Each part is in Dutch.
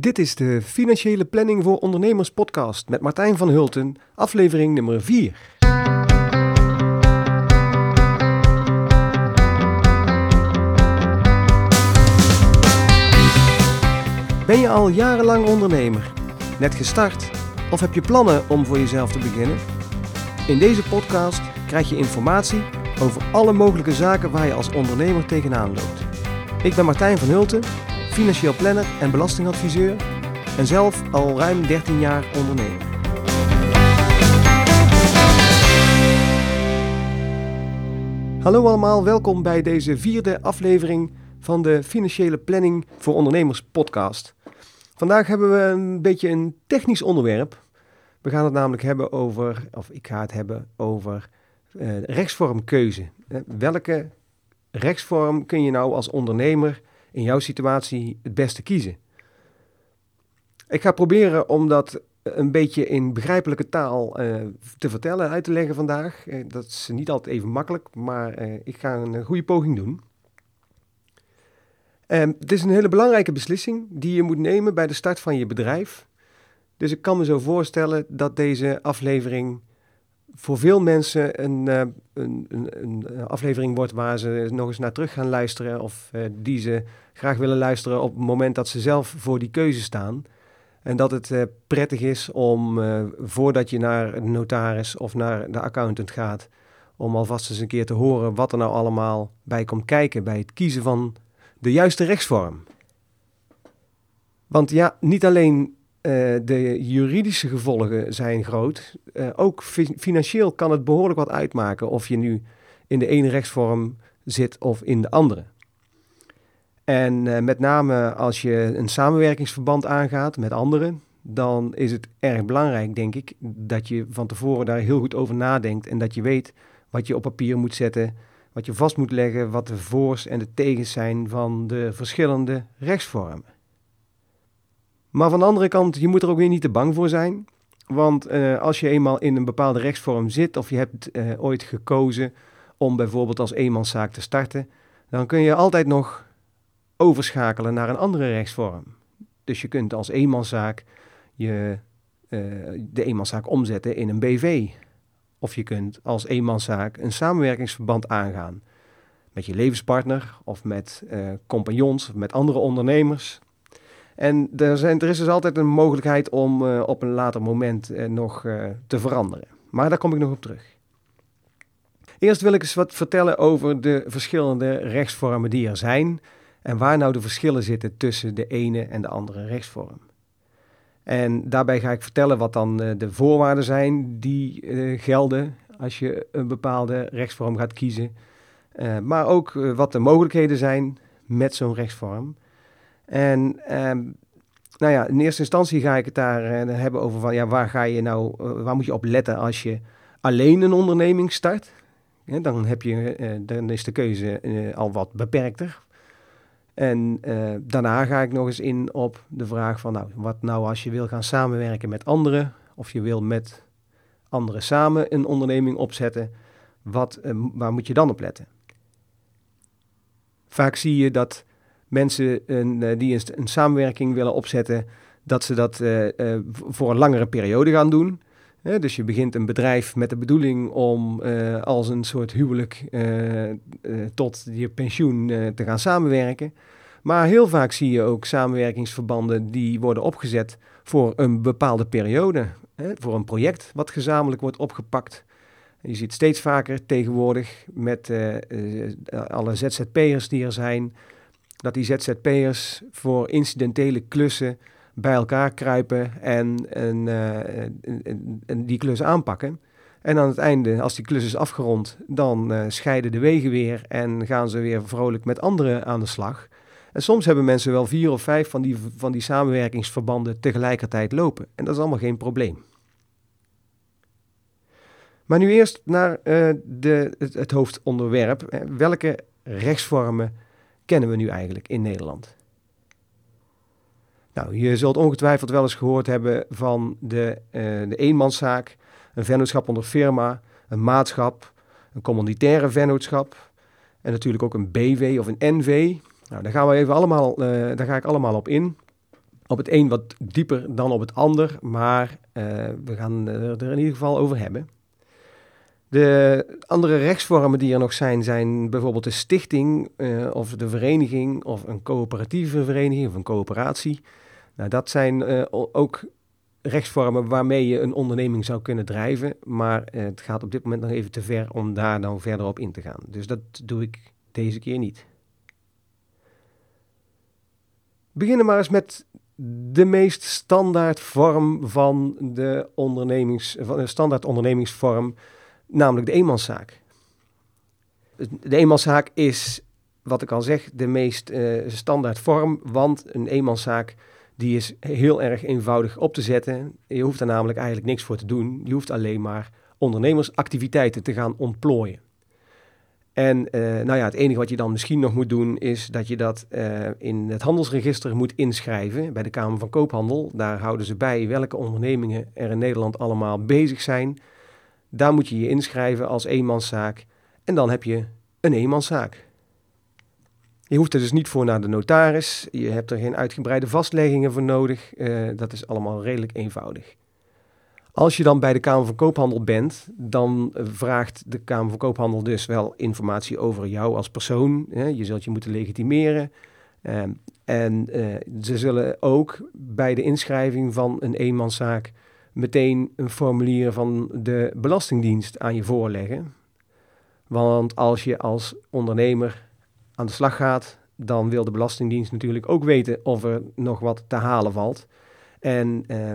Dit is de Financiële Planning voor Ondernemers podcast met Martijn van Hulten, aflevering nummer 4. Ben je al jarenlang ondernemer? Net gestart? Of heb je plannen om voor jezelf te beginnen? In deze podcast krijg je informatie over alle mogelijke zaken waar je als ondernemer tegenaan loopt. Ik ben Martijn van Hulten, financieel planner en belastingadviseur en zelf al ruim 13 jaar ondernemer. Hallo allemaal, welkom bij deze vierde aflevering van de Financiële Planning voor Ondernemers podcast. Vandaag hebben we een beetje een technisch onderwerp. We gaan het namelijk hebben over, of ik ga het hebben over uh, rechtsvormkeuze. Uh, welke rechtsvorm kun je nou als ondernemer in jouw situatie het beste kiezen? Ik ga proberen om dat een beetje in begrijpelijke taal uh, te vertellen, uit te leggen vandaag. dat is niet altijd even makkelijk, maar ik ga een goede poging doen. Um, het is een hele belangrijke beslissing die je moet nemen bij de start van je bedrijf. Dus ik kan me zo voorstellen dat deze aflevering voor veel mensen een, uh, een, een, een, aflevering wordt waar ze nog eens naar terug gaan luisteren. Of uh, die ze graag willen luisteren op het moment dat ze zelf voor die keuze staan. En dat het prettig is om voordat je naar de notaris of naar de accountant gaat, om alvast eens een keer te horen wat er nou allemaal bij komt kijken bij het kiezen van de juiste rechtsvorm. Want ja, niet alleen uh, de juridische gevolgen zijn groot, uh, ook fi financieel kan het behoorlijk wat uitmaken of je nu in de ene rechtsvorm zit of in de andere. En uh, met name als je een samenwerkingsverband aangaat met anderen, dan is het erg belangrijk, denk ik, dat je van tevoren daar heel goed over nadenkt en dat je weet wat je op papier moet zetten, wat je vast moet leggen, wat de voor's en de tegens zijn van de verschillende rechtsvormen. Maar van de andere kant, je moet er ook weer niet te bang voor zijn. Want uh, als je eenmaal in een bepaalde rechtsvorm zit of je hebt uh, ooit gekozen om bijvoorbeeld als eenmanszaak te starten, dan kun je altijd nog overschakelen naar een andere rechtsvorm. Dus je kunt als eenmanszaak je, uh, de eenmanszaak omzetten in een BV. Of je kunt als eenmanszaak een samenwerkingsverband aangaan met je levenspartner of met compagnons of met andere ondernemers. En er, zijn, er is dus altijd een mogelijkheid om uh, op een later moment uh, nog uh, te veranderen. Maar daar kom ik nog op terug. Eerst wil ik eens wat vertellen over de verschillende rechtsvormen die er zijn en waar nou de verschillen zitten tussen de ene en de andere rechtsvorm. En daarbij ga ik vertellen wat dan de voorwaarden zijn die gelden als je een bepaalde rechtsvorm gaat kiezen. maar ook wat de mogelijkheden zijn met zo'n rechtsvorm. En um, nou ja, in eerste instantie ga ik het daar uh, hebben over van ja, waar ga je nou, uh, waar moet je op letten als je alleen een onderneming start? Dan, heb je, uh, dan is de keuze al wat beperkter. En daarna ga ik nog eens in op de vraag van nou, wat nou als je wil gaan samenwerken met anderen of je wil met anderen samen een onderneming opzetten, wat, waar moet je dan op letten? Vaak zie je dat mensen een, uh, die een, samenwerking willen opzetten, dat ze dat uh, uh, voor een langere periode gaan doen. dus je begint een bedrijf met de bedoeling om als een soort huwelijk tot je pensioen te gaan samenwerken. Maar heel vaak zie je ook samenwerkingsverbanden die worden opgezet voor een bepaalde periode. voor een project wat gezamenlijk wordt opgepakt. Je ziet steeds vaker tegenwoordig met alle ZZP'ers die er zijn, dat die ZZP'ers voor incidentele klussen bij elkaar kruipen en, en, die klus aanpakken. En aan het einde, als die klus is afgerond, dan uh, scheiden de wegen weer en gaan ze weer vrolijk met anderen aan de slag. En soms hebben mensen wel vier of vijf van die, van die samenwerkingsverbanden tegelijkertijd lopen. En dat is allemaal geen probleem. Maar nu eerst naar uh, de, het hoofdonderwerp. Welke rechtsvormen kennen we nu eigenlijk in Nederland? Nou, je zult ongetwijfeld wel eens gehoord hebben van de, uh, de eenmanszaak, een vennootschap onder firma, een maatschap, een commanditaire vennootschap en natuurlijk ook een BV of een NV. Nou, daar gaan we even allemaal, uh, daar ga ik allemaal op in. op het een wat dieper dan op het ander, maar uh, we gaan er in ieder geval over hebben. De andere rechtsvormen die er nog zijn, zijn bijvoorbeeld de stichting uh, of de vereniging of een coöperatieve vereniging of een coöperatie. Nou, dat zijn uh, ook rechtsvormen waarmee je een onderneming zou kunnen drijven, maar uh, het gaat op dit moment nog even te ver om daar dan verder op in te gaan. Dus dat doe ik deze keer niet. Beginnen maar eens met de meest standaard vorm van de, ondernemings, van de standaard ondernemingsvorm namelijk de eenmanszaak. De eenmanszaak is, wat ik al zeg, de meest uh, standaard vorm, want een eenmanszaak die is heel erg eenvoudig op te zetten. Je hoeft daar namelijk eigenlijk niks voor te doen. Je hoeft alleen maar ondernemersactiviteiten te gaan ontplooien. En uh, nou ja, het enige wat je dan misschien nog moet doen, is dat je dat uh, in het handelsregister moet inschrijven bij de Kamer van Koophandel. Daar houden ze bij welke ondernemingen er in Nederland allemaal bezig zijn. Daar moet je je inschrijven als eenmanszaak en dan heb je een eenmanszaak. Je hoeft er dus niet voor naar de notaris, je hebt er geen uitgebreide vastleggingen voor nodig, uh, dat is allemaal redelijk eenvoudig. Als je dan bij de Kamer van Koophandel bent, dan vraagt de Kamer van Koophandel dus wel informatie over jou als persoon. Je zult je moeten legitimeren. Uh, en uh, ze zullen ook bij de inschrijving van een eenmanszaak meteen een formulier van de Belastingdienst aan je voorleggen. Want als je als ondernemer aan de slag gaat, dan wil de Belastingdienst natuurlijk ook weten of er nog wat te halen valt. En uh,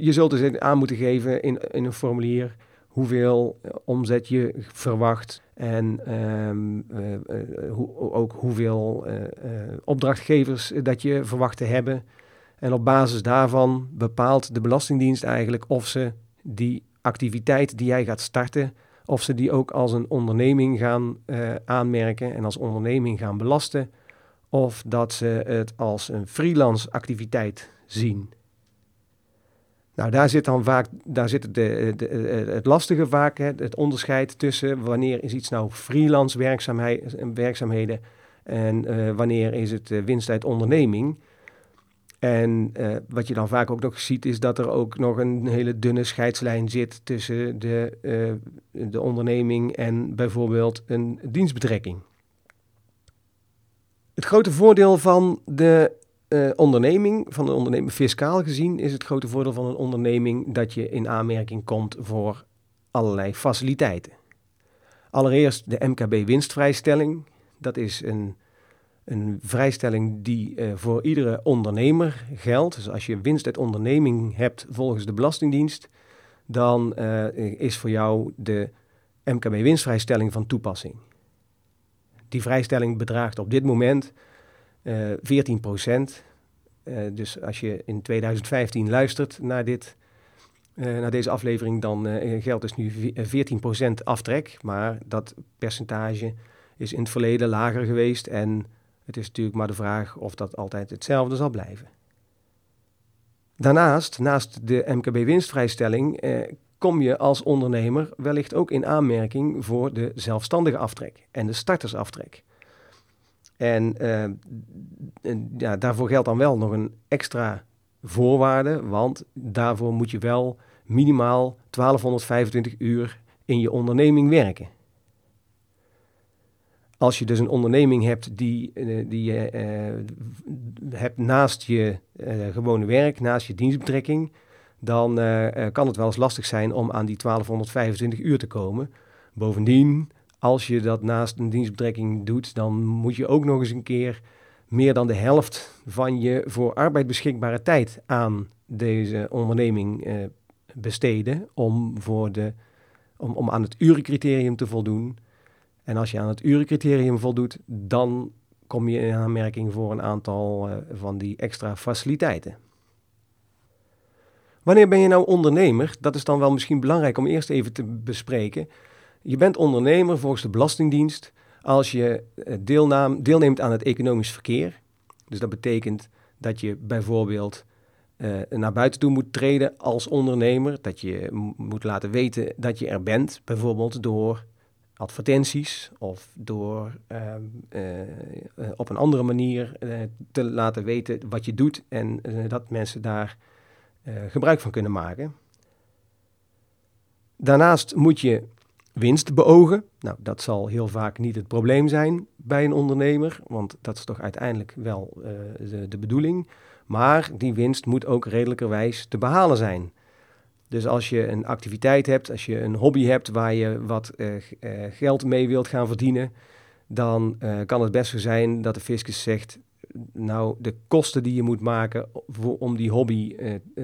je zult dus aan moeten geven in, in een formulier hoeveel omzet je verwacht en um, uh, uh, hoe, ook hoeveel opdrachtgevers dat je verwacht te hebben. En op basis daarvan bepaalt de Belastingdienst eigenlijk of ze die activiteit die jij gaat starten, of ze die ook als een onderneming gaan uh, aanmerken en als onderneming gaan belasten, of dat ze het als een freelance activiteit zien. Nou, daar zit dan vaak, daar zit de, de, het lastige vaak, hè, het onderscheid tussen wanneer is iets nou freelance werkzaamheden en wanneer is het winst uit onderneming. En uh, wat je dan vaak ook nog ziet, is dat er ook nog een hele dunne scheidslijn zit tussen de, uh, de onderneming en bijvoorbeeld een dienstbetrekking. Het grote voordeel van de uh, onderneming, van een onderneming fiscaal gezien, is het grote voordeel van een onderneming dat je in aanmerking komt voor allerlei faciliteiten. Allereerst de MKB winstvrijstelling. Dat is een een vrijstelling die uh, voor iedere ondernemer geldt. Dus als je winst uit onderneming hebt volgens de Belastingdienst, dan uh, is voor jou de MKB-winstvrijstelling van toepassing. Die vrijstelling bedraagt op dit moment uh, 14 procent. dus als je in 2015 luistert naar, dit, naar deze aflevering, dan geldt dus nu 14 procent aftrek. Maar dat percentage is in het verleden lager geweest en het is natuurlijk maar de vraag of dat altijd hetzelfde zal blijven. Daarnaast, naast de MKB-winstvrijstelling, eh, kom je als ondernemer wellicht ook in aanmerking voor de zelfstandige aftrek en de startersaftrek. En eh, ja, daarvoor geldt dan wel nog een extra voorwaarde, want daarvoor moet je wel minimaal 1225 uur in je onderneming werken. Als je dus een onderneming hebt die, uh, die je uh, hebt naast je uh, gewone werk, naast je dienstbetrekking, dan kan het wel eens lastig zijn om aan die 1225 uur te komen. Bovendien, als je dat naast een dienstbetrekking doet, dan moet je ook nog eens een keer meer dan de helft van je voor arbeid beschikbare tijd aan deze onderneming besteden om, voor de, om, om aan het urencriterium te voldoen. En als je aan het urencriterium voldoet, dan kom je in aanmerking voor een aantal uh, van die extra faciliteiten. Wanneer ben je nou ondernemer? Dat is dan wel misschien belangrijk om eerst even te bespreken. Je bent ondernemer volgens de Belastingdienst als je eh, deelnaam, deelneemt aan het economisch verkeer. Dus dat betekent dat je bijvoorbeeld uh, naar buiten toe moet treden als ondernemer. Dat je moet laten weten dat je er bent, bijvoorbeeld door advertenties of door ehm, eh, eh, op een andere manier eh, te laten weten wat je doet en dat mensen daar gebruik van kunnen maken. Daarnaast moet je winst beogen. Nou, dat zal heel vaak niet het probleem zijn bij een ondernemer, want dat is toch uiteindelijk wel de, de bedoeling. Maar die winst moet ook redelijkerwijs te behalen zijn. Dus als je een activiteit hebt, als je een hobby hebt waar je wat uh, geld mee wilt gaan verdienen, dan uh, kan het best zo zijn dat de fiscus zegt, nou de kosten die je moet maken om die hobby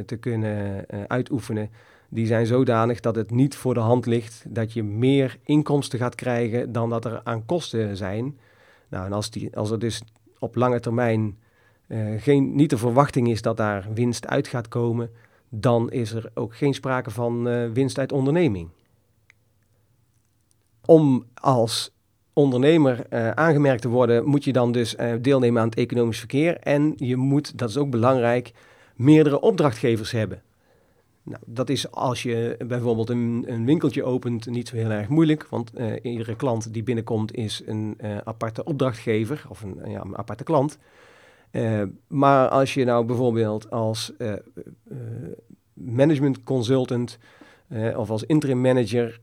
te kunnen uitoefenen, die zijn zodanig dat het niet voor de hand ligt dat je meer inkomsten gaat krijgen dan dat er aan kosten zijn. Nou, en als, die, als er dus op lange termijn geen, niet de verwachting is dat daar winst uit gaat komen, dan is er ook geen sprake van uh, winst uit onderneming. Om als ondernemer uh, aangemerkt te worden, moet je dan dus uh, deelnemen aan het economisch verkeer. En je moet, dat is ook belangrijk, meerdere opdrachtgevers hebben. Nou, dat is als je bijvoorbeeld een, een, winkeltje opent niet zo heel erg moeilijk, want iedere klant die binnenkomt is een aparte opdrachtgever of een, ja, een aparte klant. Uh, maar als je nou bijvoorbeeld als uh, management consultant of als interim manager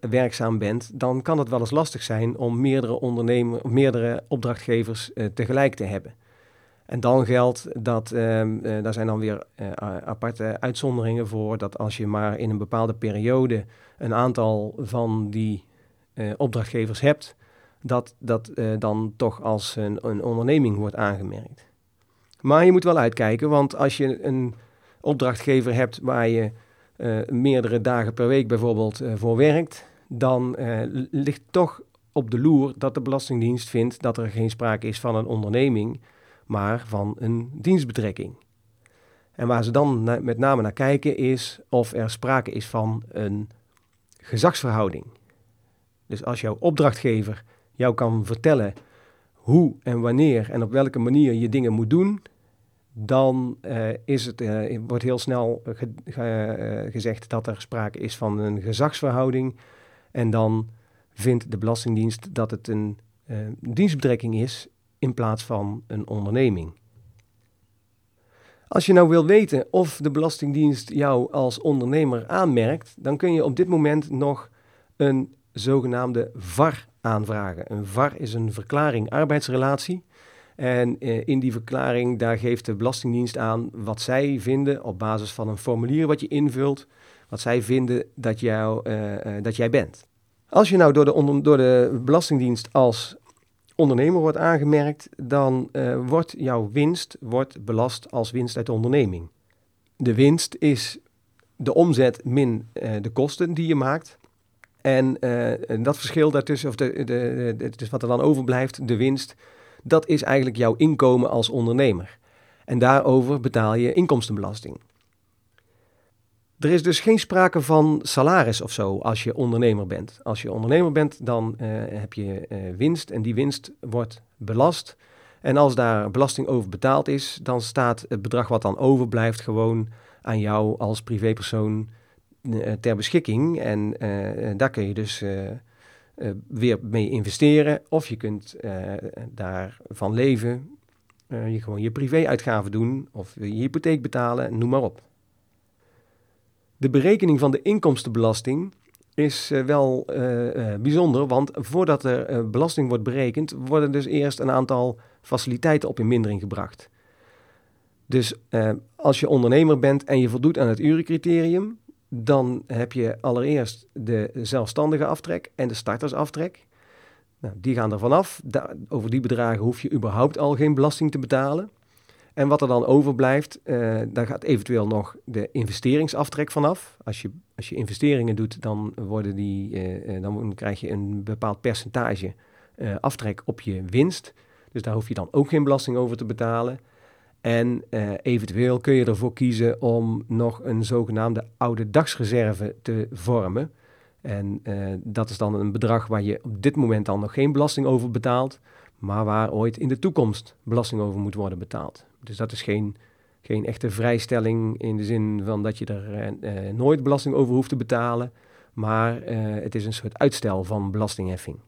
werkzaam bent, dan kan het wel eens lastig zijn om meerdere ondernemers, meerdere opdrachtgevers tegelijk te hebben. En dan geldt dat, ehm, daar zijn dan weer aparte uitzonderingen voor, dat als je maar in een bepaalde periode een aantal van die opdrachtgevers hebt, dat dat uh, dan toch als een, een, onderneming wordt aangemerkt. Maar je moet wel uitkijken, want als je een opdrachtgever hebt waar je uh, meerdere dagen per week bijvoorbeeld uh, voor werkt, dan ligt toch op de loer dat de Belastingdienst vindt dat er geen sprake is van een onderneming, maar van een dienstbetrekking. En waar ze dan met name naar kijken is of er sprake is van een gezagsverhouding. Dus als jouw opdrachtgever jou kan vertellen hoe en wanneer en op welke manier je dingen moet doen, dan uh, is het, uh, wordt heel snel uh, gezegd dat er sprake is van een gezagsverhouding. En dan vindt de Belastingdienst dat het een dienstbetrekking is in plaats van een onderneming. Als je nou wil weten of de Belastingdienst jou als ondernemer aanmerkt, dan kun je op dit moment nog een zogenaamde VAR aanvragen. Een VAR is een verklaring arbeidsrelatie. En eh, in die verklaring, daar geeft de Belastingdienst aan wat zij vinden op basis van een formulier wat je invult, wat zij vinden dat, jou, uh, uh, dat jij bent. Als je nou door de, door de Belastingdienst als ondernemer wordt aangemerkt, dan wordt jouw winst wordt belast als winst uit de onderneming. De winst is de omzet min de kosten die je maakt. En, uh, en dat verschil daartussen, of de, de, dus wat er dan overblijft, de winst, dat is eigenlijk jouw inkomen als ondernemer. En daarover betaal je inkomstenbelasting. Er is dus geen sprake van salaris of zo als je ondernemer bent. Als je ondernemer bent, dan uh, heb je uh, winst en die winst wordt belast. En als daar belasting over betaald is, dan staat het bedrag wat dan overblijft gewoon aan jou als privépersoon eh, ter beschikking. En uh, daar kun je dus uh, weer mee investeren. Of je kunt daarvan leven. je gewoon je privéuitgaven doen. Of je hypotheek betalen, noem maar op. De berekening van de inkomstenbelasting is wel bijzonder. Want voordat er belasting wordt berekend, worden dus eerst een aantal faciliteiten op in mindering gebracht. Dus als je ondernemer bent en je voldoet aan het urencriterium, dan heb je allereerst de zelfstandige aftrek en de startersaftrek. Nou, die gaan er vanaf. over die bedragen hoef je überhaupt al geen belasting te betalen. En wat er dan overblijft, uh, daar gaat eventueel nog de investeringsaftrek vanaf. Als je, als je investeringen doet, dan, worden die, uh, dan krijg je een bepaald percentage aftrek op je winst. Dus daar hoef je dan ook geen belasting over te betalen. En uh, eventueel kun je ervoor kiezen om nog een zogenaamde oude dagsreserve te vormen. En uh, dat is dan een bedrag waar je op dit moment dan nog geen belasting over betaalt, maar waar ooit in de toekomst belasting over moet worden betaald. Dus dat is geen, geen echte vrijstelling in de zin van dat je er uh, nooit belasting over hoeft te betalen, maar het is een soort uitstel van belastingheffing.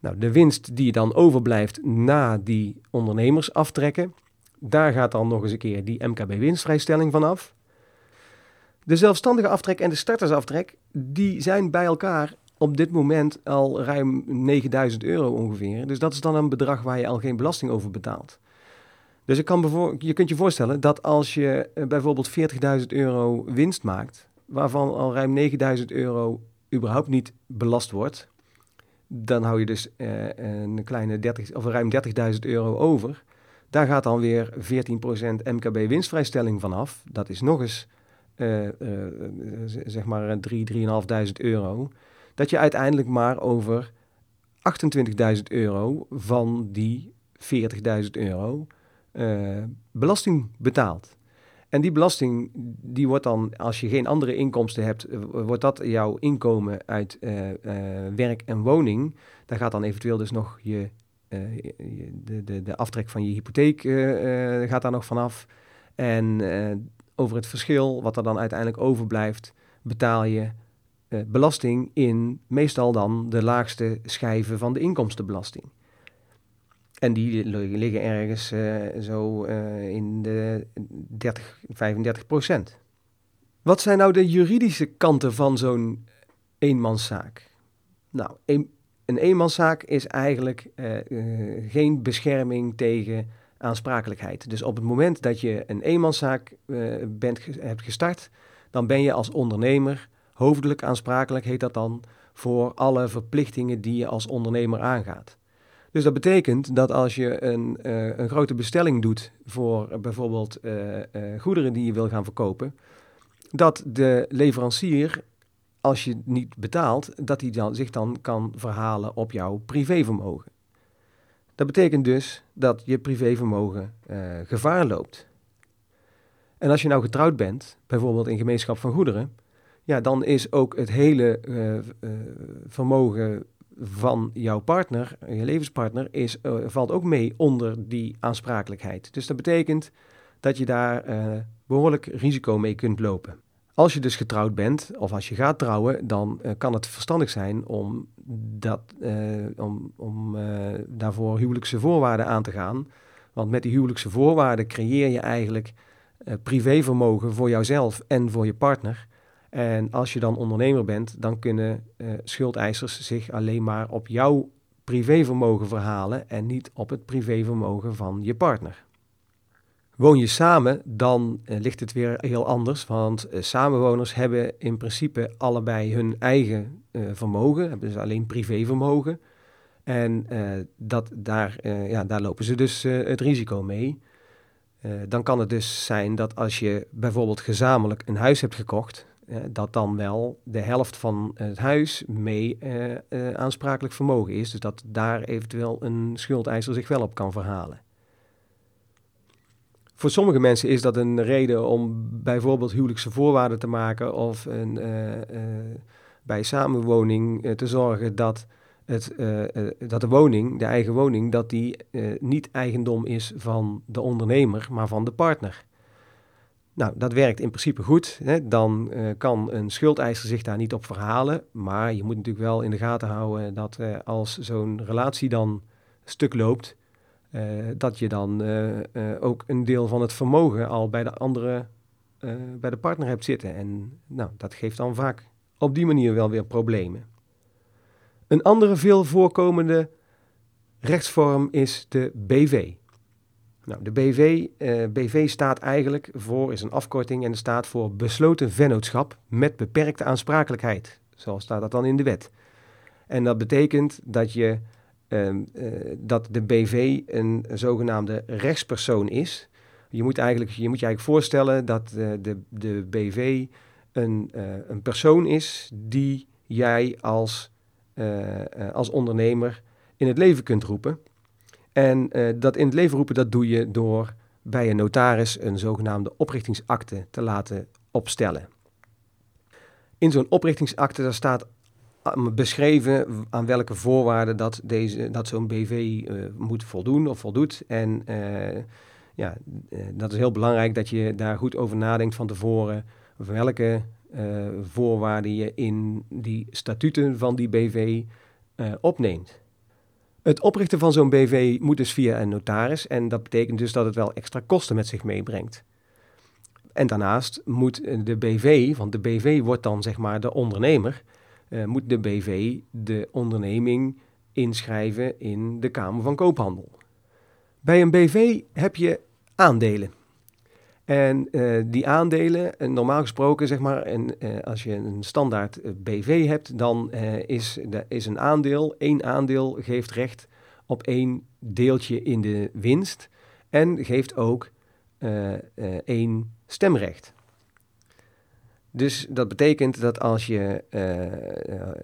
Nou, de winst die dan overblijft na die ondernemers aftrekken, daar gaat dan nog eens een keer die MKB-winstvrijstelling vanaf. De zelfstandige aftrek en de startersaftrek, die zijn bij elkaar op dit moment al ruim 9000 euro ongeveer. Dus dat is dan een bedrag waar je al geen belasting over betaalt. Dus ik kan je kunt je voorstellen dat als je eh, bijvoorbeeld 40.000 euro winst maakt, waarvan al ruim 9000 euro überhaupt niet belast wordt, dan hou je dus uh, een kleine 30 of ruim 30.000 euro over. Daar gaat dan weer 14% MKB winstvrijstelling vanaf. Dat is nog eens uh, uh, zeg maar 3, 3.500 euro. Dat je uiteindelijk maar over 28.000 euro van die 40.000 euro belasting betaalt. En die belasting, die wordt dan, als je geen andere inkomsten hebt, eh, wordt dat jouw inkomen uit uh, uh, werk en woning. Daar gaat dan eventueel dus nog je, de, de, de aftrek van je hypotheek gaat daar nog vanaf. En over het verschil, wat er dan uiteindelijk overblijft, betaal je belasting in meestal dan de laagste schijven van de inkomstenbelasting. En die liggen ergens uh, zo uh, in de 30, 35 procent. Wat zijn nou de juridische kanten van zo'n eenmanszaak? Nou, een, een eenmanszaak is eigenlijk uh, geen bescherming tegen aansprakelijkheid. Dus op het moment dat je een eenmanszaak bent, hebt gestart, dan ben je als ondernemer hoofdelijk aansprakelijk, heet dat dan, voor alle verplichtingen die je als ondernemer aangaat. Dus dat betekent dat als je een, uh, een grote bestelling doet voor bijvoorbeeld uh, uh, goederen die je wil gaan verkopen, dat de leverancier, als je niet betaalt, dat hij dan, zich dan kan verhalen op jouw privévermogen. Dat betekent dus dat je privévermogen gevaar loopt. En als je nou getrouwd bent, bijvoorbeeld in gemeenschap van goederen, ja, dan is ook het hele vermogen van jouw partner, je levenspartner, is, uh, valt ook mee onder die aansprakelijkheid. Dus dat betekent dat je daar uh, behoorlijk risico mee kunt lopen. Als je dus getrouwd bent of als je gaat trouwen, dan uh, kan het verstandig zijn om, dat, om, om daarvoor huwelijkse voorwaarden aan te gaan. Want met die huwelijkse voorwaarden creëer je eigenlijk privévermogen voor jouzelf en voor je partner. En als je dan ondernemer bent, dan kunnen uh, schuldeisers zich alleen maar op jouw privévermogen verhalen en niet op het privévermogen van je partner. Woon je samen, dan uh, ligt het weer heel anders, want uh, samenwoners hebben in principe allebei hun eigen vermogen, hebben dus alleen privévermogen. En dat, daar, ja, daar lopen ze dus het risico mee. dan kan het dus zijn dat als je bijvoorbeeld gezamenlijk een huis hebt gekocht, dat dan wel de helft van het huis mee uh, aansprakelijk vermogen is. Dus dat daar eventueel een schuldeiser zich wel op kan verhalen. Voor sommige mensen is dat een reden om bijvoorbeeld huwelijkse voorwaarden te maken of een, bij samenwoning te zorgen dat, het, dat de woning, de eigen woning, dat die niet eigendom is van de ondernemer, maar van de partner. Nou, dat werkt in principe goed. Hè. Dan uh, kan een schuldeiser zich daar niet op verhalen. Maar je moet natuurlijk wel in de gaten houden dat uh, als zo'n relatie dan stuk loopt, uh, dat je dan ook een deel van het vermogen al bij de andere, bij de partner hebt zitten. En nou, dat geeft dan vaak op die manier wel weer problemen. Een andere veel voorkomende rechtsvorm is de BV. Nou, de BV, eh, BV staat eigenlijk voor, is een afkorting en staat voor besloten vennootschap met beperkte aansprakelijkheid. Zo staat dat dan in de wet. En dat betekent dat, je, uh, uh, dat de BV een zogenaamde rechtspersoon is. Je moet, eigenlijk, je moet je eigenlijk voorstellen dat de, de BV een, een persoon is die jij als, als ondernemer in het leven kunt roepen. En uh, dat in het leven roepen, dat doe je door bij een notaris een zogenaamde oprichtingsakte te laten opstellen. In zo'n oprichtingsakte daar staat beschreven aan welke voorwaarden dat, deze, dat zo'n BV eh, moet voldoen of voldoet. En ja, dat is heel belangrijk dat je daar goed over nadenkt van tevoren. Welke voorwaarden je in die statuten van die BV opneemt. Het oprichten van zo'n BV moet dus via een notaris en dat betekent dus dat het wel extra kosten met zich meebrengt. En daarnaast moet de BV, want de BV wordt dan zeg maar de ondernemer, uh, moet de BV de onderneming inschrijven in de Kamer van Koophandel. Bij een BV heb je aandelen. En uh, die aandelen, uh, normaal gesproken zeg maar, en, uh, als je een standaard BV hebt, dan is, is een aandeel, één aandeel geeft recht op één deeltje in de winst en geeft ook één stemrecht. Dus dat betekent dat als je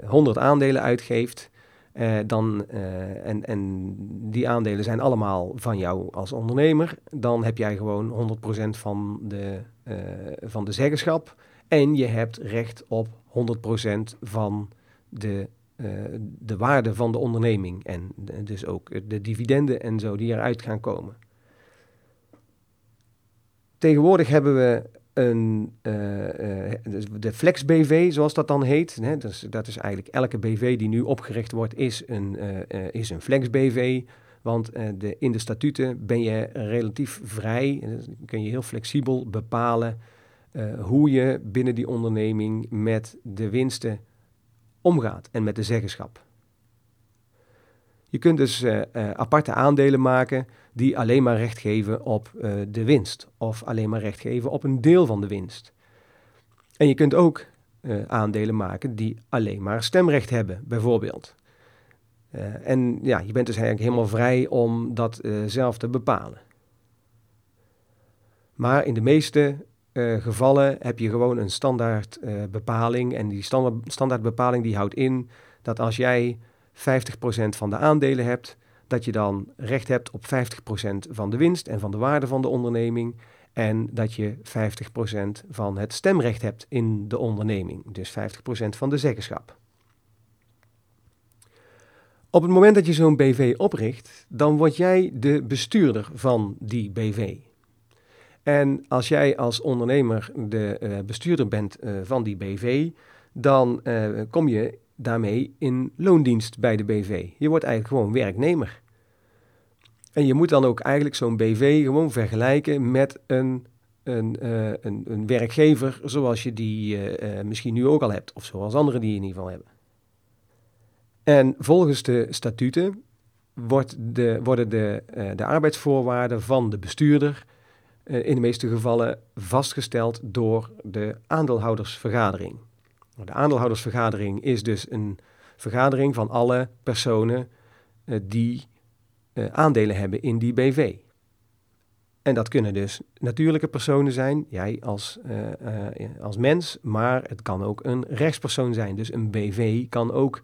uh, 100 aandelen uitgeeft, uh, dan, uh, en, en die aandelen zijn allemaal van jou als ondernemer, dan heb jij gewoon 100% van de, uh, van de zeggenschap. En je hebt recht op 100% van de, de waarde van de onderneming. En dus ook de dividenden en zo die eruit gaan komen. Tegenwoordig hebben we een, uh, uh, de Flex BV, zoals dat dan heet. Hè, dus dat is eigenlijk elke BV die nu opgericht wordt, is een, uh, is een Flex BV. Want de, in de statuten ben je relatief vrij, dus kun je heel flexibel bepalen hoe je binnen die onderneming met de winsten omgaat en met de zeggenschap. Je kunt dus uh, uh, aparte aandelen maken die alleen maar recht geven op uh, de winst of alleen maar recht geven op een deel van de winst. En je kunt ook aandelen maken die alleen maar stemrecht hebben, bijvoorbeeld. en ja, je bent dus eigenlijk helemaal vrij om dat zelf te bepalen. Maar in de meeste gevallen heb je gewoon een standaard bepaling. En die standaard, standaard bepaling die houdt in dat als jij 50% van de aandelen hebt, dat je dan recht hebt op 50% van de winst en van de waarde van de onderneming. En dat je 50% van het stemrecht hebt in de onderneming, dus 50% van de zeggenschap. Op het moment dat je zo'n BV opricht, dan word jij de bestuurder van die BV. En als jij als ondernemer de uh, bestuurder bent uh, van die BV, dan uh, kom je daarmee in loondienst bij de BV. Je wordt eigenlijk gewoon werknemer. En je moet dan ook eigenlijk zo'n BV gewoon vergelijken met een, een, uh, een, een, werkgever zoals je die uh, uh, misschien nu ook al hebt, of zoals anderen die in ieder geval hebben. En volgens de statuten wordt de, worden de, de arbeidsvoorwaarden van de bestuurder in de meeste gevallen vastgesteld door de aandeelhoudersvergadering. De aandeelhoudersvergadering is dus een vergadering van alle personen uh, die uh, aandelen hebben in die BV. En dat kunnen dus natuurlijke personen zijn, jij als, uh, als mens, maar het kan ook een rechtspersoon zijn. Dus een BV kan ook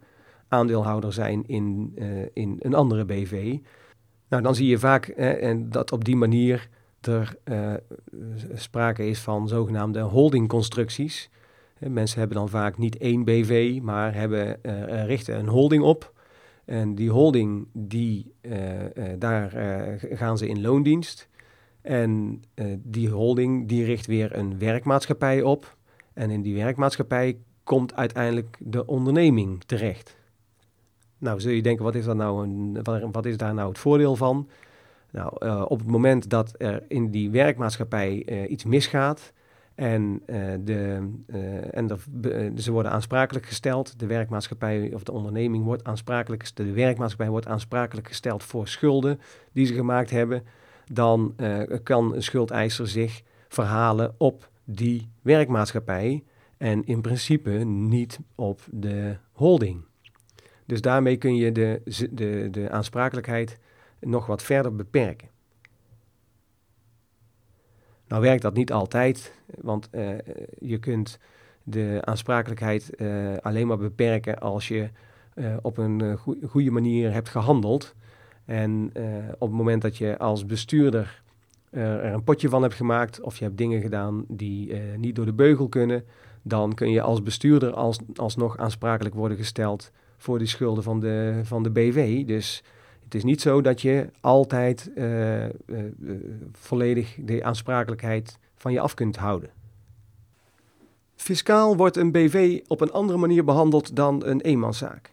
aandeelhouder zijn in, in een andere BV. Nou, dan zie je vaak en dat op die manier er sprake is van zogenaamde holdingconstructies. Mensen hebben dan vaak niet één BV, maar hebben, uh, richten een holding op. En die holding, die, uh, daar gaan ze in loondienst. En die holding, die richt weer een werkmaatschappij op. En in die werkmaatschappij komt uiteindelijk de onderneming terecht. Nou, zul je denken, wat is, dat nou een, wat is daar nou het voordeel van? Nou, op het moment dat er in die werkmaatschappij iets misgaat, en, uh, de, uh, en de, ze worden aansprakelijk gesteld. De werkmaatschappij of de onderneming wordt aansprakelijk De werkmaatschappij wordt aansprakelijk gesteld voor schulden die ze gemaakt hebben. Dan kan een schuldeiser zich verhalen op die werkmaatschappij. En in principe niet op de holding. Dus daarmee kun je de, de, de aansprakelijkheid nog wat verder beperken. Nou werkt dat niet altijd, want uh, je kunt de aansprakelijkheid uh, alleen maar beperken als je uh, op een goede manier hebt gehandeld. En op het moment dat je als bestuurder er een potje van hebt gemaakt of je hebt dingen gedaan die niet door de beugel kunnen, dan kun je als bestuurder als, alsnog aansprakelijk worden gesteld voor de schulden van de, van de BV. Dus het is niet zo dat je altijd uh, uh, volledig de aansprakelijkheid van je af kunt houden. Fiscaal wordt een BV op een andere manier behandeld dan een eenmanszaak.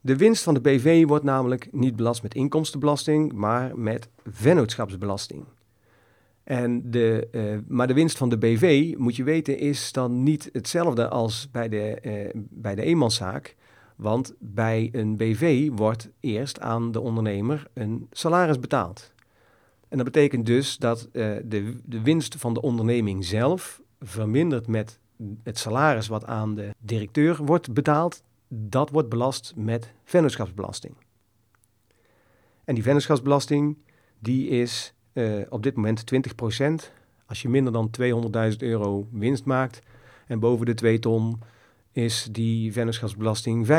De winst van de BV wordt namelijk niet belast met inkomstenbelasting, maar met vennootschapsbelasting. En de, maar de winst van de BV, moet je weten, is dan niet hetzelfde als bij de, uh, bij de eenmanszaak. Want bij een BV wordt eerst aan de ondernemer een salaris betaald. En dat betekent dus dat uh, de, de winst van de onderneming zelf vermindert met het salaris wat aan de directeur wordt betaald. Dat wordt belast met vennootschapsbelasting. En die vennootschapsbelasting die is uh, op dit moment 20%. Als je minder dan 200.000 euro winst maakt en boven de 2 ton is die vennootschapsbelasting 25%.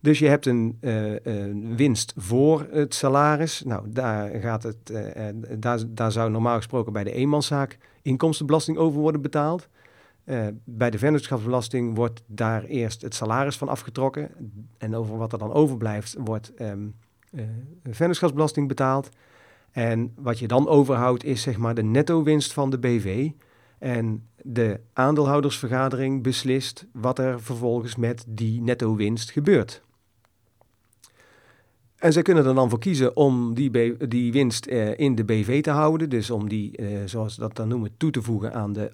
Dus je hebt een, uh, een, winst voor het salaris. Nou, daar, gaat het, uh, daar, daar zou normaal gesproken bij de eenmanszaak inkomstenbelasting over worden betaald. bij de vennootschapsbelasting wordt daar eerst het salaris van afgetrokken. En over wat er dan overblijft, wordt um, vennootschapsbelasting betaald. En wat je dan overhoudt, is zeg maar de netto winst van de BV. En de aandeelhoudersvergadering beslist wat er vervolgens met die netto winst gebeurt. En zij kunnen er dan voor kiezen om die, die winst eh, in de BV te houden. Dus om die, eh, zoals we dat dan noemen, toe te voegen aan de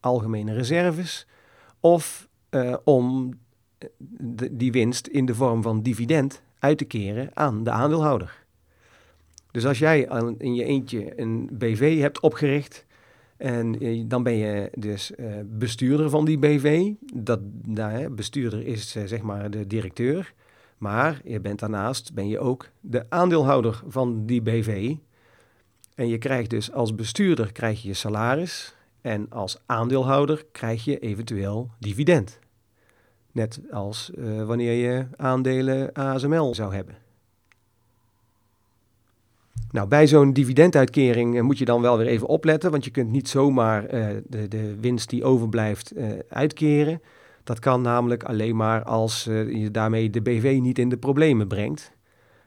algemene reserves. Of eh, om eh, die winst in de vorm van dividend uit te keren aan de aandeelhouder. Dus als jij in je eentje een BV hebt opgericht en eh, dan ben je dus uh, bestuurder van die BV. Dat, nou, bestuurder is uh, zeg maar de directeur. Maar je bent daarnaast ben je ook de aandeelhouder van die BV. En je krijgt dus als bestuurder krijg je salaris. En als aandeelhouder krijg je eventueel dividend. Net als wanneer je aandelen ASML zou hebben. Nou, bij zo'n dividenduitkering uh, moet je dan wel weer even opletten, want je kunt niet zomaar uh, de, de winst die overblijft uitkeren. Dat kan namelijk alleen maar als je daarmee de BV niet in de problemen brengt.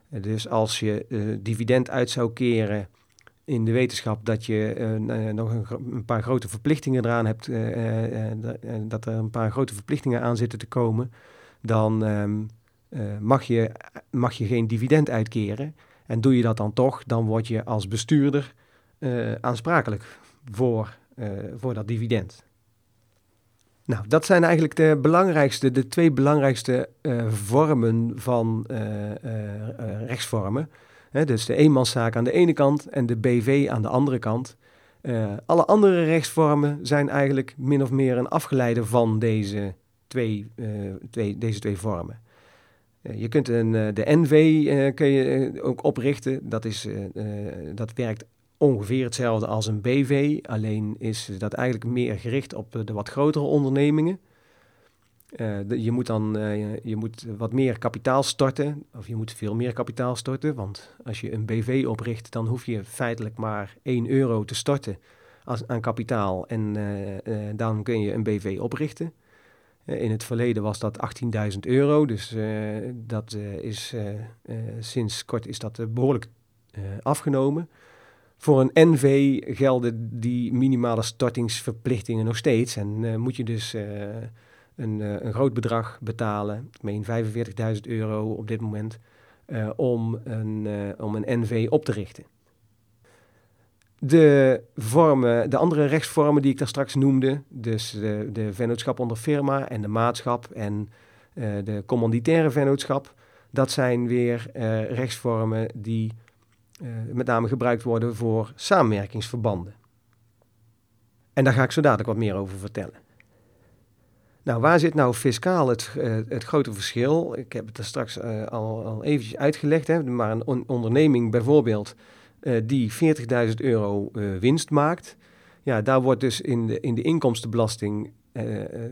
dus als je dividend uit zou keren in de wetenschap dat je nog een, een, paar grote verplichtingen eraan hebt, dat er een paar grote verplichtingen aan zitten te komen, dan um, mag, je, mag je geen dividend uitkeren. En doe je dat dan toch, dan word je als bestuurder aansprakelijk voor, voor dat dividend. Nou, dat zijn eigenlijk de belangrijkste, de twee belangrijkste vormen van rechtsvormen dus de eenmanszaak aan de ene kant en de BV aan de andere kant. Alle andere rechtsvormen zijn eigenlijk min of meer een afgeleide van deze twee, twee deze twee vormen. Uh, je kunt een, de NV kun je ook oprichten. Dat, is, dat werkt ongeveer hetzelfde als een BV, alleen is dat eigenlijk meer gericht op de wat grotere ondernemingen. Je moet dan je moet wat meer kapitaal storten, of je moet veel meer kapitaal storten, want als je een BV opricht, dan hoef je feitelijk maar 1 euro te storten als, aan kapitaal en dan kun je een BV oprichten. In het verleden was dat 18.000 euro, dus dat is sinds kort is dat behoorlijk afgenomen. Voor een NV gelden die minimale stortingsverplichtingen nog steeds en moet je dus een, een groot bedrag betalen, ik meen 45.000 euro op dit moment, om, een, om een NV op te richten. De, vormen, de andere rechtsvormen die ik daar straks noemde, dus de, de vennootschap onder firma en de maatschap en de commanditaire vennootschap, dat zijn weer rechtsvormen die met name gebruikt worden voor samenwerkingsverbanden. En daar ga ik zo dadelijk wat meer over vertellen. Nou, waar zit nou fiscaal het, het grote verschil? Ik heb het er straks al, al eventjes uitgelegd. Hè. Maar een on onderneming bijvoorbeeld uh, die 40.000 euro winst maakt. Ja, daar wordt dus in de, in de inkomstenbelasting,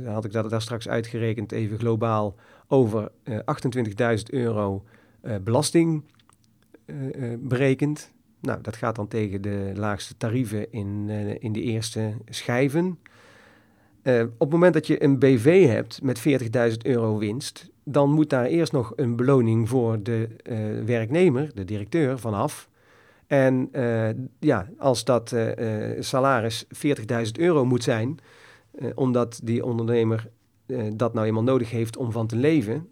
had ik dat daar straks uitgerekend, even globaal, over 28.000 euro belasting berekend. Nou, dat gaat dan tegen de laagste tarieven in, in de eerste schijven. Op het moment dat je een BV hebt met 40.000 euro winst, dan moet daar eerst nog een beloning voor de werknemer, de directeur, vanaf. En ja, als dat salaris 40.000 euro moet zijn, omdat die ondernemer dat nou eenmaal nodig heeft om van te leven,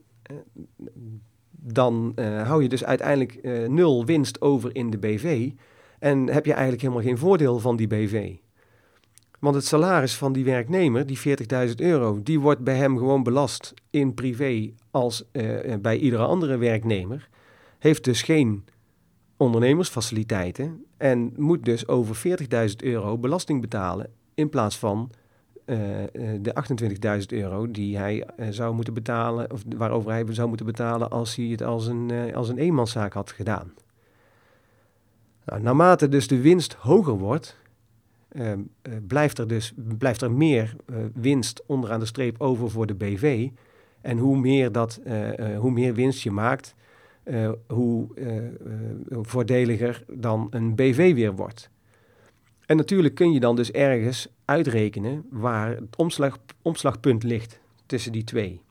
dan hou je dus uiteindelijk nul winst over in de BV. En heb je eigenlijk helemaal geen voordeel van die BV. Want het salaris van die werknemer, die 40.000 euro, die wordt bij hem gewoon belast in privé als bij iedere andere werknemer. Heeft dus geen ondernemersfaciliteiten en moet dus over 40.000 euro belasting betalen in plaats van uh, de 28.000 euro die hij zou moeten betalen, of waarover hij zou moeten betalen als hij het als een, als een eenmanszaak had gedaan. Nou, naarmate dus de winst hoger wordt, uh, blijft er dus blijft er meer winst onderaan de streep over voor de BV. En hoe meer, dat, hoe meer winst je maakt, hoe voordeliger dan een BV weer wordt. En natuurlijk kun je dan dus ergens uitrekenen waar het omslag, omslagpunt ligt tussen die twee.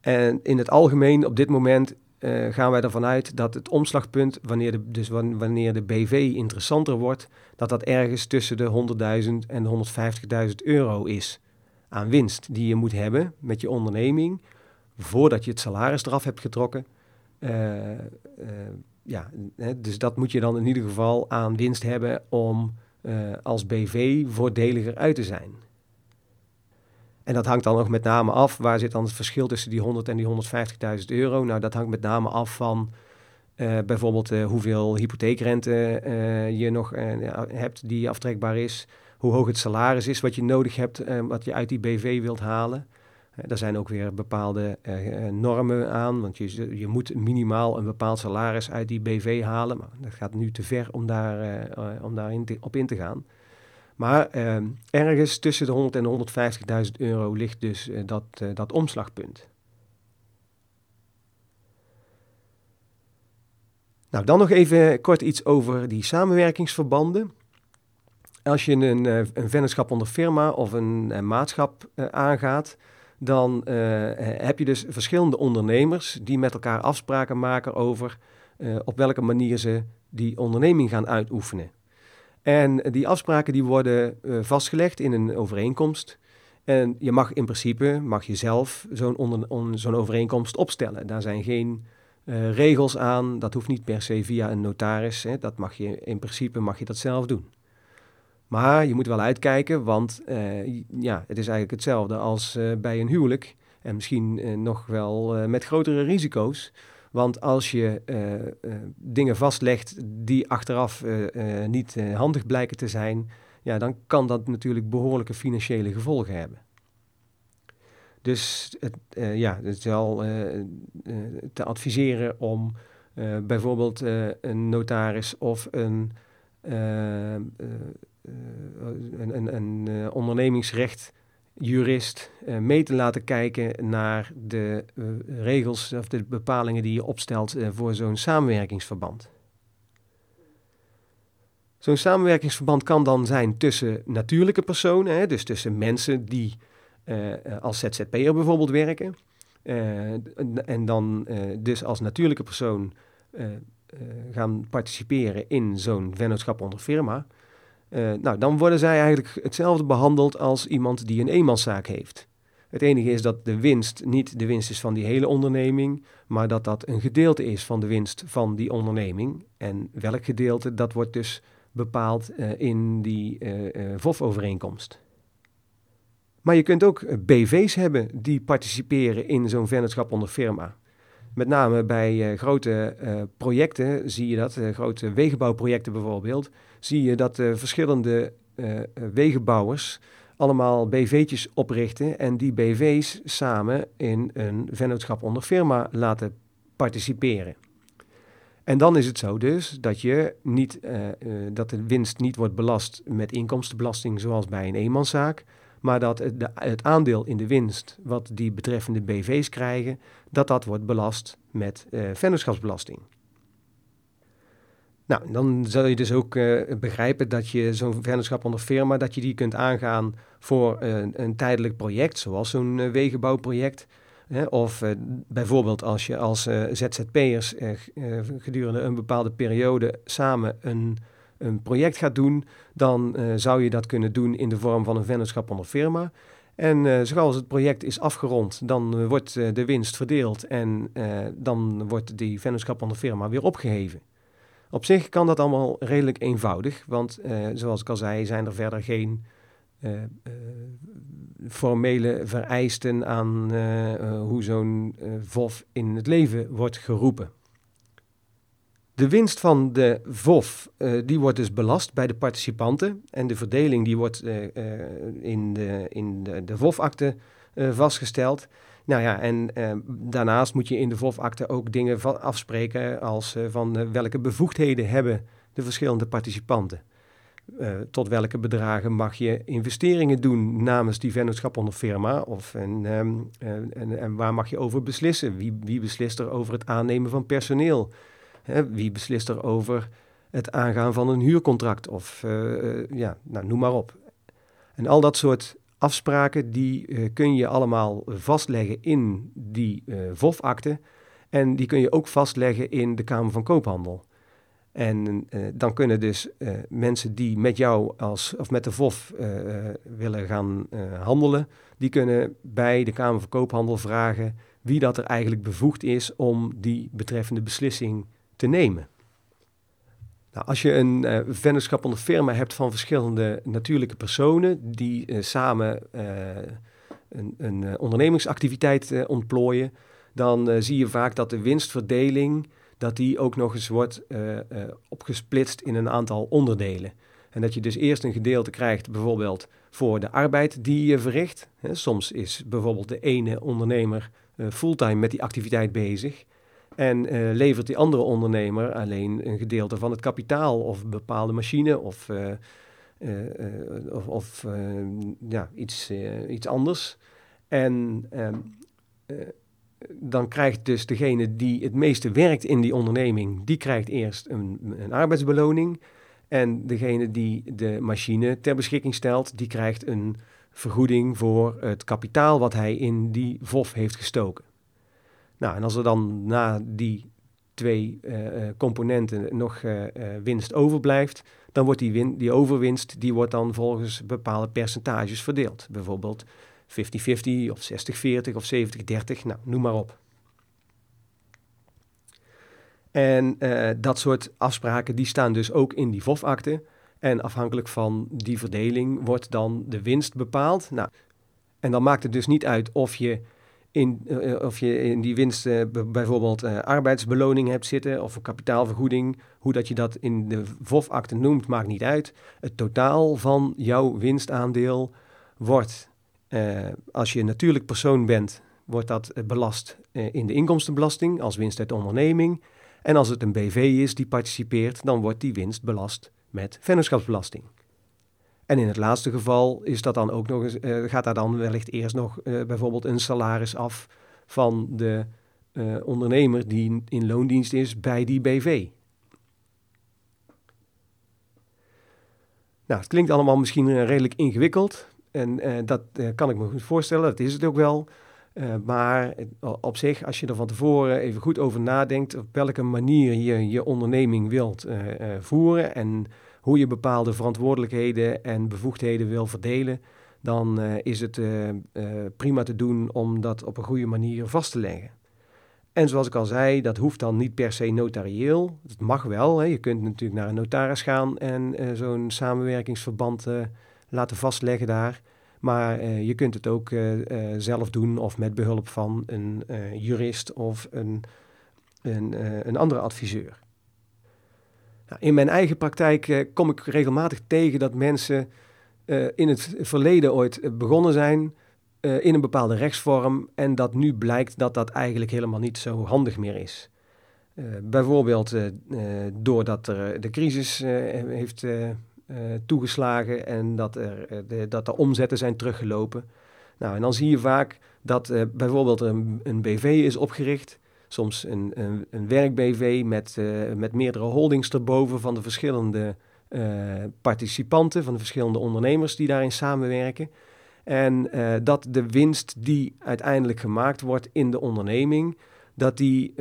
En in het algemeen op dit moment gaan wij ervan uit dat het omslagpunt, wanneer de, dus wanneer de BV interessanter wordt, dat dat ergens tussen de 100.000 en de 150.000 euro is aan winst die je moet hebben met je onderneming voordat je het salaris eraf hebt getrokken. Uh, uh, ja, dus dat moet je dan in ieder geval aan winst hebben om als BV voordeliger uit te zijn. En dat hangt dan ook met name af, waar zit dan het verschil tussen die 100 en die 150.000 euro? Nou, dat hangt met name af van bijvoorbeeld hoeveel hypotheekrente je nog hebt die aftrekbaar is, hoe hoog het salaris is wat je nodig hebt, wat je uit die BV wilt halen. Er zijn ook weer bepaalde normen aan, want je, je moet minimaal een bepaald salaris uit die BV halen. Maar dat gaat nu te ver om daar, om daar in op in te gaan. Maar eh, ergens tussen de 100 en 150.000 euro ligt dus eh, dat, dat omslagpunt. Nou, dan nog even kort iets over die samenwerkingsverbanden. Als je een, eh, een vennootschap onder firma of een, een maatschap aangaat, dan heb je dus verschillende ondernemers die met elkaar afspraken maken over op welke manier ze die onderneming gaan uitoefenen. En die afspraken die worden vastgelegd in een overeenkomst. En je mag in principe, mag je zelf zo'n on, zo'n overeenkomst opstellen. Daar zijn geen regels aan, dat hoeft niet per se via een notaris. Hè. Dat mag je, in principe mag je dat zelf doen. Maar je moet wel uitkijken, want uh, ja, het is eigenlijk hetzelfde als bij een huwelijk. En misschien nog wel met grotere risico's. Want als je dingen vastlegt die achteraf niet handig blijken te zijn, ja, dan kan dat natuurlijk behoorlijke financiële gevolgen hebben. Dus het, ja, het is wel te adviseren om bijvoorbeeld een notaris of een, een, een, een ondernemingsrecht jurist uh, mee te laten kijken naar de regels of de bepalingen die je opstelt voor zo'n samenwerkingsverband. Zo'n samenwerkingsverband kan dan zijn tussen natuurlijke personen, dus tussen mensen die als ZZP'er bijvoorbeeld werken. en dan dus als natuurlijke persoon gaan participeren in zo'n vennootschap onder firma. Uh, nou, dan worden zij eigenlijk hetzelfde behandeld als iemand die een eenmanszaak heeft. Het enige is dat de winst niet de winst is van die hele onderneming, maar dat dat een gedeelte is van de winst van die onderneming. En welk gedeelte, dat wordt dus bepaald uh, in die uh, VOF-overeenkomst. Maar je kunt ook BV's hebben die participeren in zo'n vennootschap onder firma. Met name bij grote projecten zie je dat, grote wegenbouwprojecten bijvoorbeeld, zie je dat verschillende wegenbouwers allemaal BV'tjes oprichten en die BV's samen in een vennootschap onder firma laten participeren. En dan is het zo dus dat, je niet, dat de winst niet wordt belast met inkomstenbelasting zoals bij een eenmanszaak, maar dat het, de, het, aandeel in de winst wat die betreffende BV's krijgen, dat dat wordt belast met vennootschapsbelasting. Nou, dan zal je dus ook uh, begrijpen dat je zo'n vennootschap onder firma, dat je die kunt aangaan voor een, een tijdelijk project, zoals zo'n uh, wegenbouwproject. of bijvoorbeeld als je als ZZP'ers gedurende een bepaalde periode samen een, een project gaat doen, dan zou je dat kunnen doen in de vorm van een vennootschap onder firma. En zoals het project is afgerond, dan wordt de winst verdeeld en dan wordt die vennootschap onder firma weer opgeheven. Op zich kan dat allemaal redelijk eenvoudig, want zoals ik al zei, zijn er verder geen formele vereisten aan hoe zo'n VOF in het leven wordt geroepen. De winst van de VOF die wordt dus belast bij de participanten. En de verdeling die wordt in de, in de, de VOF-akte vastgesteld. Nou ja, en daarnaast moet je in de VOF-akte ook dingen afspreken als van welke bevoegdheden hebben de verschillende participanten. tot welke bedragen mag je investeringen doen namens die vennootschap onder firma? Of en, um, en, en waar mag je over beslissen? Wie, wie beslist er over het aannemen van personeel? Wie beslist er over het aangaan van een huurcontract of ja, nou, noem maar op. En al dat soort afspraken die uh, kun je allemaal vastleggen in die uh, VOF-akte en die kun je ook vastleggen in de Kamer van Koophandel. En dan kunnen dus mensen die met jou als, of met de VOF willen gaan handelen, die kunnen bij de Kamer van Koophandel vragen wie dat er eigenlijk bevoegd is om die betreffende beslissing te nemen. Nou, als je een uh, vennootschap onder firma hebt van verschillende natuurlijke personen die uh, samen uh, een, een ondernemingsactiviteit ontplooien, dan zie je vaak dat de winstverdeling dat die ook nog eens wordt opgesplitst in een aantal onderdelen. En dat je dus eerst een gedeelte krijgt bijvoorbeeld voor de arbeid die je verricht. soms is bijvoorbeeld de ene ondernemer fulltime met die activiteit bezig. En uh, levert die andere ondernemer alleen een gedeelte van het kapitaal of bepaalde machine of, uh, of, of ja, iets, iets anders. En ehm, dan krijgt dus degene die het meeste werkt in die onderneming, die krijgt eerst een, een arbeidsbeloning. En degene die de machine ter beschikking stelt, die krijgt een vergoeding voor het kapitaal wat hij in die VOF heeft gestoken. Nou, en als er dan na die twee uh, componenten nog uh, winst overblijft, dan wordt die, win die overwinst die wordt dan volgens bepaalde percentages verdeeld. Bijvoorbeeld 50-50 of 60-40 of 70-30, nou, noem maar op. En dat soort afspraken die staan dus ook in die VOF-akte. En afhankelijk van die verdeling wordt dan de winst bepaald. Nou, en dan maakt het dus niet uit of je in, uh, of je in die winst uh, bijvoorbeeld arbeidsbeloning hebt zitten of een kapitaalvergoeding. Hoe dat je dat in de VOF-akte noemt, maakt niet uit. Het totaal van jouw winstaandeel wordt, als je een natuurlijk persoon bent, wordt dat belast in de inkomstenbelasting als winst uit onderneming. En als het een BV is die participeert, dan wordt die winst belast met vennootschapsbelasting. En in het laatste geval is dat dan ook nog uh, gaat daar dan wellicht eerst nog uh, bijvoorbeeld een salaris af van de uh, ondernemer die in loondienst is bij die BV. Nou, het klinkt allemaal misschien redelijk ingewikkeld en dat kan ik me goed voorstellen, dat is het ook wel. maar op zich, als je er van tevoren even goed over nadenkt op welke manier je je onderneming wilt voeren en hoe je bepaalde verantwoordelijkheden en bevoegdheden wil verdelen, dan uh, is het uh, uh, prima te doen om dat op een goede manier vast te leggen. En zoals ik al zei, dat hoeft dan niet per se notarieel. Het mag wel. Hè. Je kunt natuurlijk naar een notaris gaan en zo'n samenwerkingsverband laten vastleggen daar. Maar je kunt het ook zelf doen of met behulp van een jurist of een, een, een andere adviseur. Nou, in mijn eigen praktijk uh, kom ik regelmatig tegen dat mensen uh, in het verleden ooit eh, begonnen zijn in een bepaalde rechtsvorm en dat nu blijkt dat dat eigenlijk helemaal niet zo handig meer is. bijvoorbeeld doordat er de crisis heeft toegeslagen en dat er, de, dat de omzetten zijn teruggelopen. Nou, en dan zie je vaak dat bijvoorbeeld een BV is opgericht soms een, een, een werk-BV met, uh, met meerdere holdings erboven van de verschillende uh, participanten, van de verschillende ondernemers die daarin samenwerken. En dat de winst die uiteindelijk gemaakt wordt in de onderneming, dat die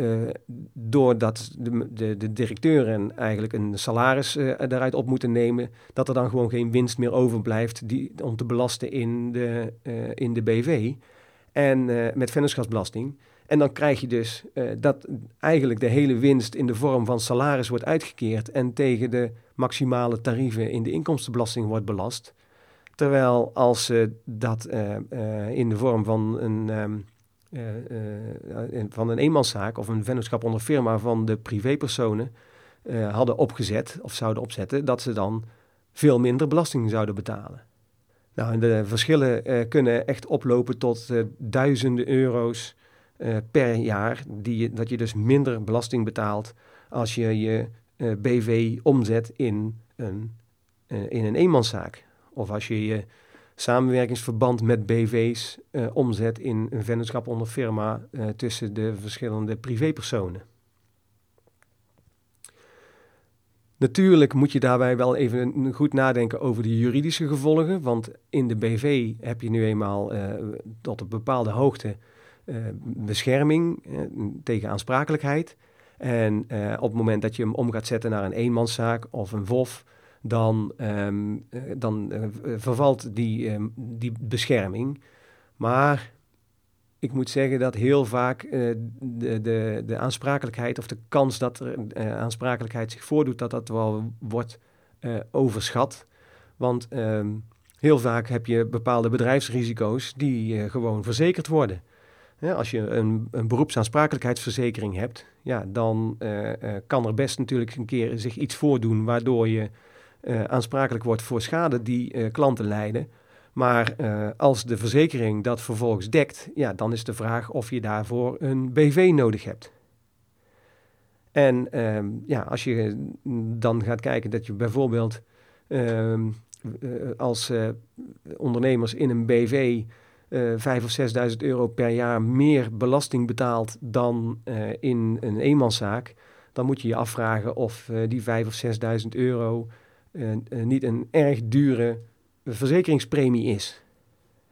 doordat de, de, de directeuren eigenlijk een salaris eruit op moeten nemen, dat er dan gewoon geen winst meer overblijft die, om te belasten in de, uh, in de BV en met vennootschapsbelasting. En dan krijg je dus dat eigenlijk de hele winst in de vorm van salaris wordt uitgekeerd en tegen de maximale tarieven in de inkomstenbelasting wordt belast. Terwijl als dat in de vorm van een uh, van een eenmanszaak of een vennootschap onder firma van de privépersonen hadden opgezet of zouden opzetten, dat ze dan veel minder belasting zouden betalen. Nou, de verschillen kunnen echt oplopen tot duizenden euro's per jaar, die dat je dus minder belasting betaalt als je je BV omzet in een, in een eenmanszaak. Of als je je samenwerkingsverband met BV's eh, omzet in een vennootschap onder firma tussen de verschillende privépersonen. Natuurlijk moet je daarbij wel even goed nadenken over de juridische gevolgen, want in de BV heb je nu eenmaal tot een bepaalde hoogte bescherming tegen aansprakelijkheid. En op het moment dat je hem om gaat zetten naar een eenmanszaak of een WOF, dan, ehm, eh, dan eh, vervalt die, ehm, die bescherming. Maar ik moet zeggen dat heel vaak uh, de, de, de aansprakelijkheid of de kans dat er aansprakelijkheid zich voordoet, dat dat wel wordt overschat. Want ehm, heel vaak heb je bepaalde bedrijfsrisico's die gewoon verzekerd worden. Als je een, een beroepsaansprakelijkheidsverzekering hebt, ja, dan kan er best natuurlijk een keer zich iets voordoen waardoor je uh, aansprakelijk wordt voor schade die klanten lijden. Maar als de verzekering dat vervolgens dekt, ja, dan is de vraag of je daarvoor een BV nodig hebt. En ehm, ja, als je dan gaat kijken dat je bijvoorbeeld ehm, als ondernemers in een BV vijf of 6.000 euro per jaar meer belasting betaalt dan in een eenmanszaak, dan moet je je afvragen of die vijf of 6.000 euro niet een erg dure verzekeringspremie is.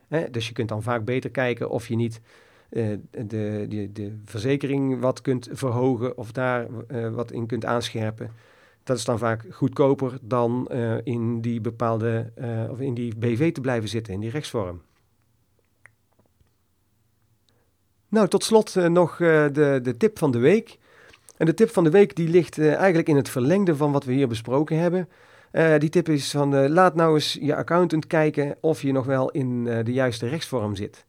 Hè? Dus je kunt dan vaak beter kijken of je niet de, de, de verzekering wat kunt verhogen of daar wat in kunt aanscherpen. Dat is dan vaak goedkoper dan in die bepaalde of in die BV te blijven zitten, in die rechtsvorm. Nou, tot slot nog de, de tip van de week. En de tip van de week die ligt eigenlijk in het verlengde van wat we hier besproken hebben. Die tip is van laat nou eens je accountant kijken of je nog wel in de juiste rechtsvorm zit.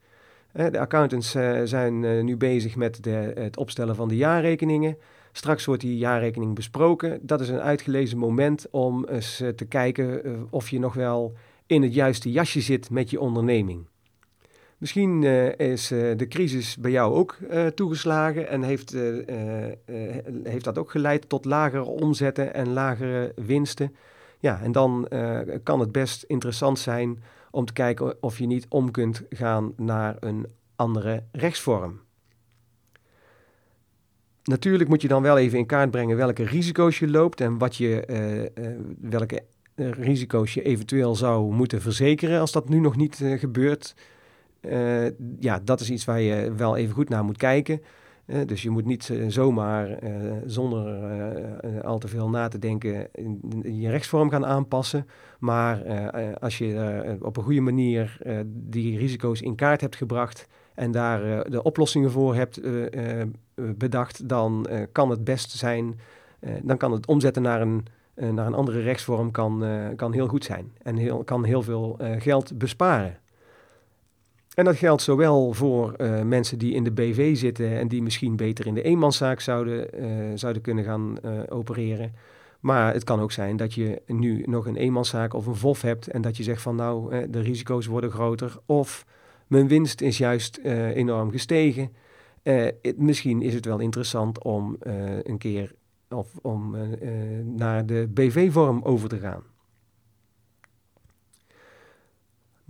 de accountants zijn nu bezig met de, het opstellen van de jaarrekeningen. Straks wordt die jaarrekening besproken. Dat is een uitgelezen moment om eens te kijken of je nog wel in het juiste jasje zit met je onderneming. Misschien is de crisis bij jou ook toegeslagen en heeft, heeft dat ook geleid tot lagere omzetten en lagere winsten. Ja, en dan kan het best interessant zijn om te kijken of je niet om kunt gaan naar een andere rechtsvorm. Natuurlijk moet je dan wel even in kaart brengen welke risico's je loopt en wat je, welke risico's je eventueel zou moeten verzekeren als dat nu nog niet gebeurt. Ja, dat is iets waar je wel even goed naar moet kijken dus je moet niet uh, zomaar zonder al te veel na te denken je rechtsvorm gaan aanpassen. Maar als je op een goede manier die risico's in kaart hebt gebracht en daar de oplossingen voor hebt bedacht, dan kan het best zijn, dan kan het omzetten naar een, naar een andere rechtsvorm kan, kan heel goed zijn. En heel, kan heel veel geld besparen. En dat geldt zowel voor uh, mensen die in de BV zitten en die misschien beter in de eenmanszaak zouden, uh, zouden kunnen gaan uh, opereren. Maar het kan ook zijn dat je nu nog een eenmanszaak of een VOF hebt en dat je zegt van nou, de risico's worden groter of mijn winst is juist enorm gestegen. Misschien is het wel interessant om een keer of om naar de BV-vorm over te gaan.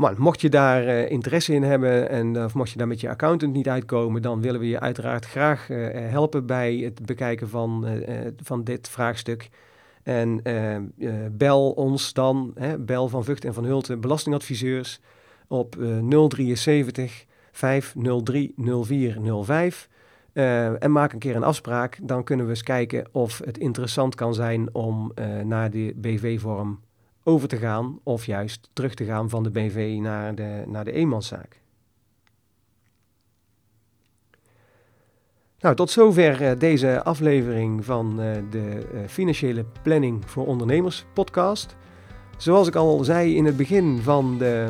Maar mocht je daar uh, interesse in hebben en uh, of mocht je daar met je accountant niet uitkomen, dan willen we je uiteraard graag uh, helpen bij het bekijken van, van dit vraagstuk. En bel ons dan, hè, bel van Vught en van Hulten belastingadviseurs op 073 503 0405. Uh, en maak een keer een afspraak. Dan kunnen we eens kijken of het interessant kan zijn om naar de BV-vorm over te gaan. Of juist terug te gaan van de BV naar de, naar de eenmanszaak. Nou, tot zover uh, deze aflevering van de Financiële Planning voor Ondernemers podcast. Zoals ik al zei in het begin van de,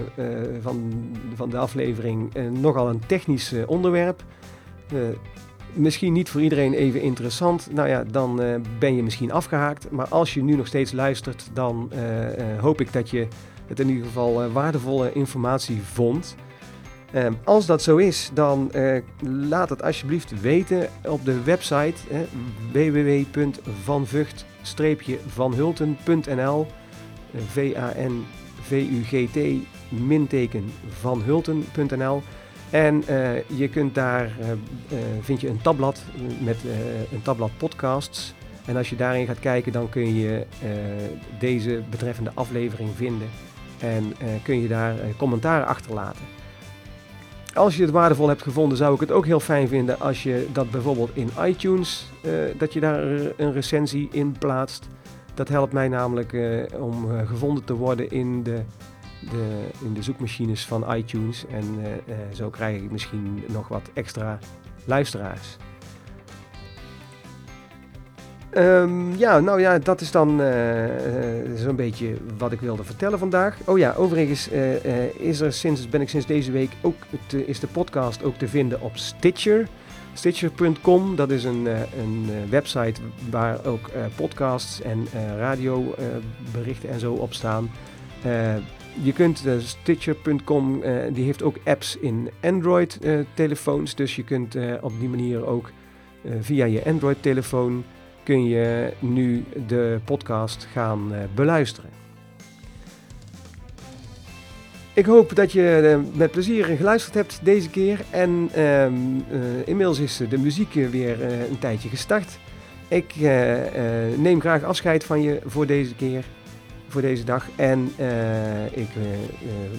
van, van de aflevering, nogal een technisch onderwerp. Misschien niet voor iedereen even interessant. Nou ja, dan ben je misschien afgehaakt. Maar als je nu nog steeds luistert, dan hoop ik dat je het in ieder geval waardevolle informatie vond. Ehm, als dat zo is, dan laat het alsjeblieft weten op de website www.vanvucht-vanhulten.nl V-A-N-V-U-G-T minteken van Hulten.nl. En uh, je kunt daar, uh, uh, vind je een tabblad met een tabblad podcasts. En als je daarin gaat kijken, dan kun je deze betreffende aflevering vinden. En kun je daar commentaar achterlaten. Als je het waardevol hebt gevonden, zou ik het ook heel fijn vinden als je dat bijvoorbeeld in iTunes, dat je daar een recensie in plaatst. Dat helpt mij namelijk om gevonden te worden in de, de, in de zoekmachines van iTunes. En uh, zo krijg ik misschien nog wat extra luisteraars. Um, ja, nou ja, dat is dan zo'n beetje wat ik wilde vertellen vandaag. Oh ja, overigens is er sinds, ben ik sinds deze week ook, is de podcast ook te vinden op Stitcher. Stitcher.com, dat is een, een website waar ook podcasts en radioberichten en zo op staan. Je kunt uh, Stitcher.com, uh, die heeft ook apps in Android uh, telefoons. Dus je kunt op die manier ook via je Android telefoon kun je nu de podcast gaan beluisteren. Ik hoop dat je met plezier geluisterd hebt deze keer. En uh, inmiddels is de muziek weer eh, een tijdje gestart. Ik neem graag afscheid van je voor deze keer, voor deze dag. En ik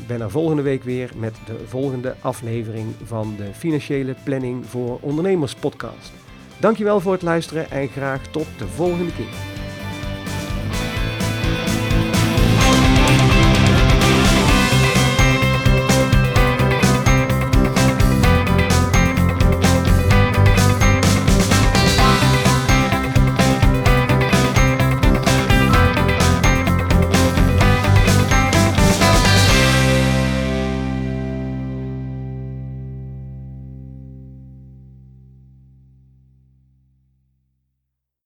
ben er volgende week weer met de volgende aflevering van de Financiële Planning voor Ondernemers podcast. Dankjewel voor het luisteren en graag tot de volgende keer.